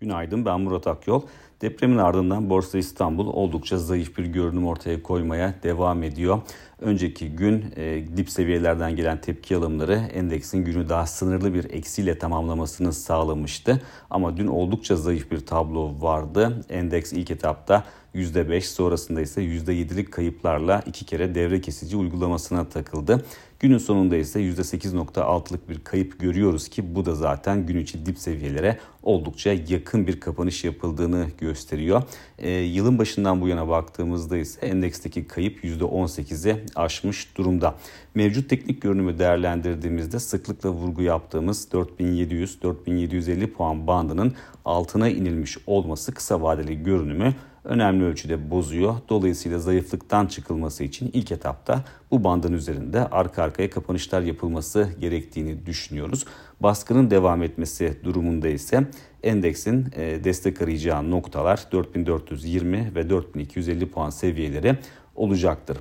Günaydın ben Murat Akyol. Depremin ardından Borsa İstanbul oldukça zayıf bir görünüm ortaya koymaya devam ediyor. Önceki gün e, dip seviyelerden gelen tepki alımları endeksin günü daha sınırlı bir eksiyle tamamlamasını sağlamıştı. Ama dün oldukça zayıf bir tablo vardı. Endeks ilk etapta %5 sonrasında ise %7'lik kayıplarla iki kere devre kesici uygulamasına takıldı. Günün sonunda ise %8.6'lık bir kayıp görüyoruz ki bu da zaten gün içi dip seviyelere oldukça yakın bir kapanış yapıldığını gösteriyor. E, yılın başından bu yana baktığımızda ise endeksteki kayıp %18'i aşmış durumda. Mevcut teknik görünümü değerlendirdiğimizde sıklıkla vurgu yaptığımız 4700-4750 puan bandının altına inilmiş olması kısa vadeli görünümü önemli ölçüde bozuyor. Dolayısıyla zayıflıktan çıkılması için ilk etapta bu bandın üzerinde arka arkaya kapanışlar yapılması gerektiğini düşünüyoruz. Baskının devam etmesi durumunda ise endeksin e, destek arayacağı noktalar 4420 ve 4250 puan seviyeleri olacaktır.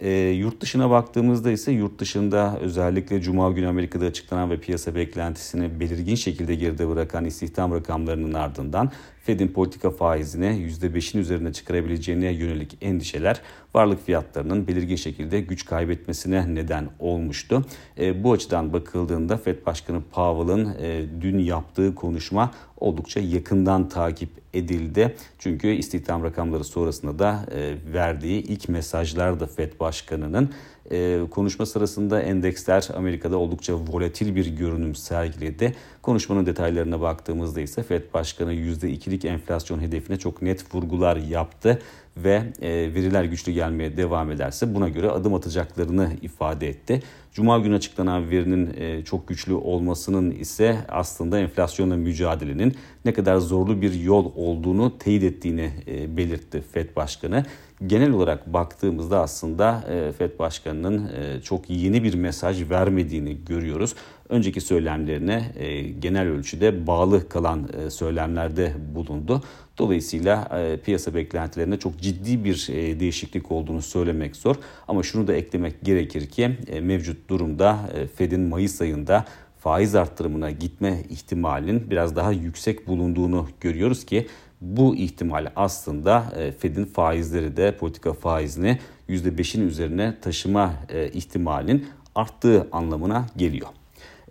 E, yurt dışına baktığımızda ise yurt dışında özellikle Cuma günü Amerika'da açıklanan ve piyasa beklentisini belirgin şekilde geride bırakan istihdam rakamlarının ardından Fed'in politika faizine %5'in üzerine çıkarabileceğine yönelik endişeler varlık fiyatlarının belirgin şekilde güç kaybetmesine neden olmuştu. E, bu açıdan bakıldığında Fed Başkanı Powell'ın e, dün yaptığı konuşma oldukça yakından takip edildi. Çünkü istihdam rakamları sonrasında da e, verdiği ilk mesajlar da Fed Başkanı'nın e, konuşma sırasında endeksler Amerika'da oldukça volatil bir görünüm sergiledi. Konuşmanın detaylarına baktığımızda ise Fed Başkanı %2'lik enflasyon hedefine çok net vurgular yaptı ve e, veriler güçlü gelmeye devam ederse buna göre adım atacaklarını ifade etti. Cuma günü açıklanan verinin e, çok güçlü olmasının ise aslında enflasyonla mücadelenin ne kadar zorlu bir yol olduğunu teyit ettiğini e, belirtti Fed Başkanı. Genel olarak baktığımızda aslında e, FED Başkanı'nın e, çok yeni bir mesaj vermediğini görüyoruz. Önceki söylemlerine e, genel ölçüde bağlı kalan söylemlerde bulundu. Dolayısıyla piyasa beklentilerinde çok ciddi bir değişiklik olduğunu söylemek zor. Ama şunu da eklemek gerekir ki mevcut durumda Fed'in Mayıs ayında faiz arttırımına gitme ihtimalinin biraz daha yüksek bulunduğunu görüyoruz ki bu ihtimal aslında e, Fed'in faizleri de politika faizini %5'in üzerine taşıma e, ihtimalinin arttığı anlamına geliyor.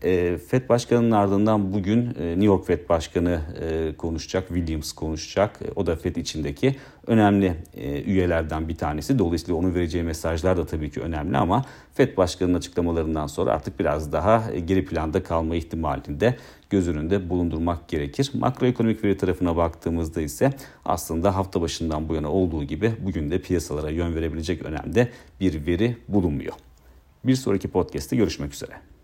E, Fed Başkanı'nın ardından bugün New York Fed Başkanı konuşacak, Williams konuşacak. O da Fed içindeki önemli üyelerden bir tanesi. Dolayısıyla onun vereceği mesajlar da tabii ki önemli ama Fed Başkanı'nın açıklamalarından sonra artık biraz daha geri planda kalma ihtimalinde göz önünde bulundurmak gerekir. Makroekonomik veri tarafına baktığımızda ise aslında hafta başından bu yana olduğu gibi bugün de piyasalara yön verebilecek önemde bir veri bulunmuyor. Bir sonraki podcast'te görüşmek üzere.